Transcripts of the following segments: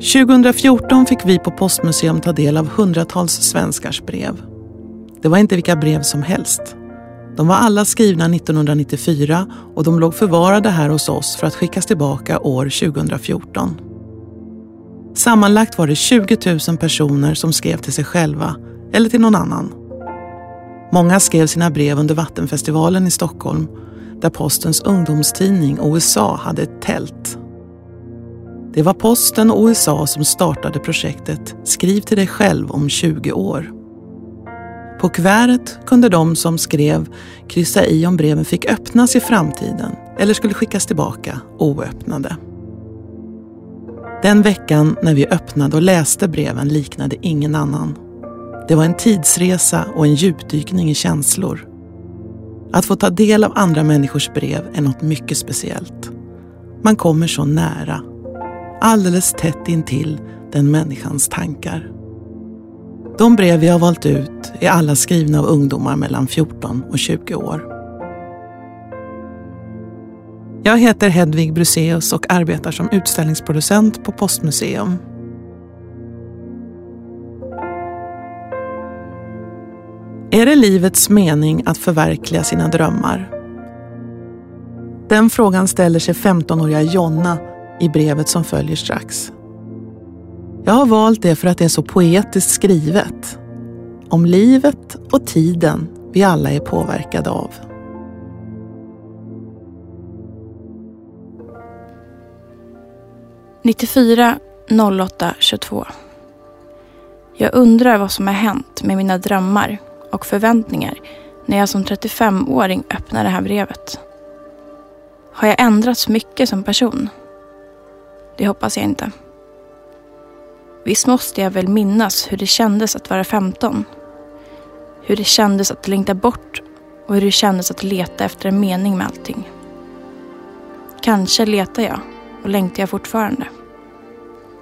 2014 fick vi på Postmuseum ta del av hundratals svenskars brev. Det var inte vilka brev som helst. De var alla skrivna 1994 och de låg förvarade här hos oss för att skickas tillbaka år 2014. Sammanlagt var det 20 000 personer som skrev till sig själva eller till någon annan. Många skrev sina brev under Vattenfestivalen i Stockholm där Postens ungdomstidning OSA hade ett tält. Det var Posten och USA som startade projektet Skriv till dig själv om 20 år. På kuvertet kunde de som skrev kryssa i om breven fick öppnas i framtiden eller skulle skickas tillbaka oöppnade. Den veckan när vi öppnade och läste breven liknade ingen annan. Det var en tidsresa och en djupdykning i känslor. Att få ta del av andra människors brev är något mycket speciellt. Man kommer så nära. Alldeles tätt intill den människans tankar. De brev vi har valt ut är alla skrivna av ungdomar mellan 14 och 20 år. Jag heter Hedvig Bruseus och arbetar som utställningsproducent på Postmuseum. Är det livets mening att förverkliga sina drömmar? Den frågan ställer sig 15-åriga Jonna i brevet som följer strax. Jag har valt det för att det är så poetiskt skrivet. Om livet och tiden vi alla är påverkade av. –94 08 22. Jag undrar vad som har hänt med mina drömmar och förväntningar när jag som 35-åring öppnar det här brevet. Har jag ändrats mycket som person? Det hoppas jag inte. Visst måste jag väl minnas hur det kändes att vara 15? Hur det kändes att längta bort och hur det kändes att leta efter en mening med allting. Kanske letar jag och längtar jag fortfarande.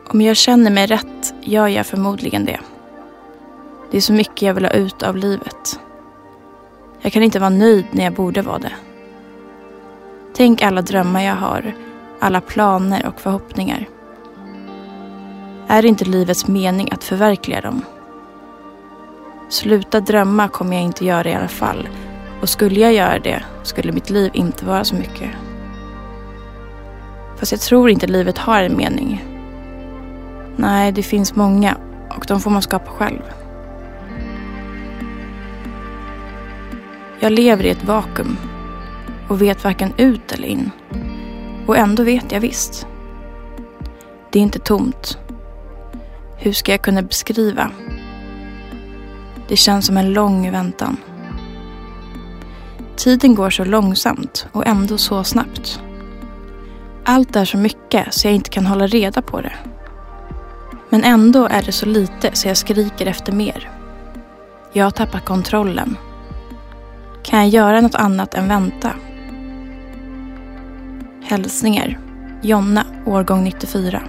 Om jag känner mig rätt gör jag förmodligen det. Det är så mycket jag vill ha ut av livet. Jag kan inte vara nöjd när jag borde vara det. Tänk alla drömmar jag har, alla planer och förhoppningar. Är det inte livets mening att förverkliga dem? Sluta drömma kommer jag inte göra i alla fall. Och skulle jag göra det skulle mitt liv inte vara så mycket. Fast jag tror inte livet har en mening. Nej, det finns många och de får man skapa själv. Jag lever i ett vakuum och vet varken ut eller in. Och ändå vet jag visst. Det är inte tomt. Hur ska jag kunna beskriva? Det känns som en lång väntan. Tiden går så långsamt och ändå så snabbt. Allt är så mycket så jag inte kan hålla reda på det. Men ändå är det så lite så jag skriker efter mer. Jag har tappat kontrollen. Kan jag göra något annat än vänta? Hälsningar Jonna, årgång 94.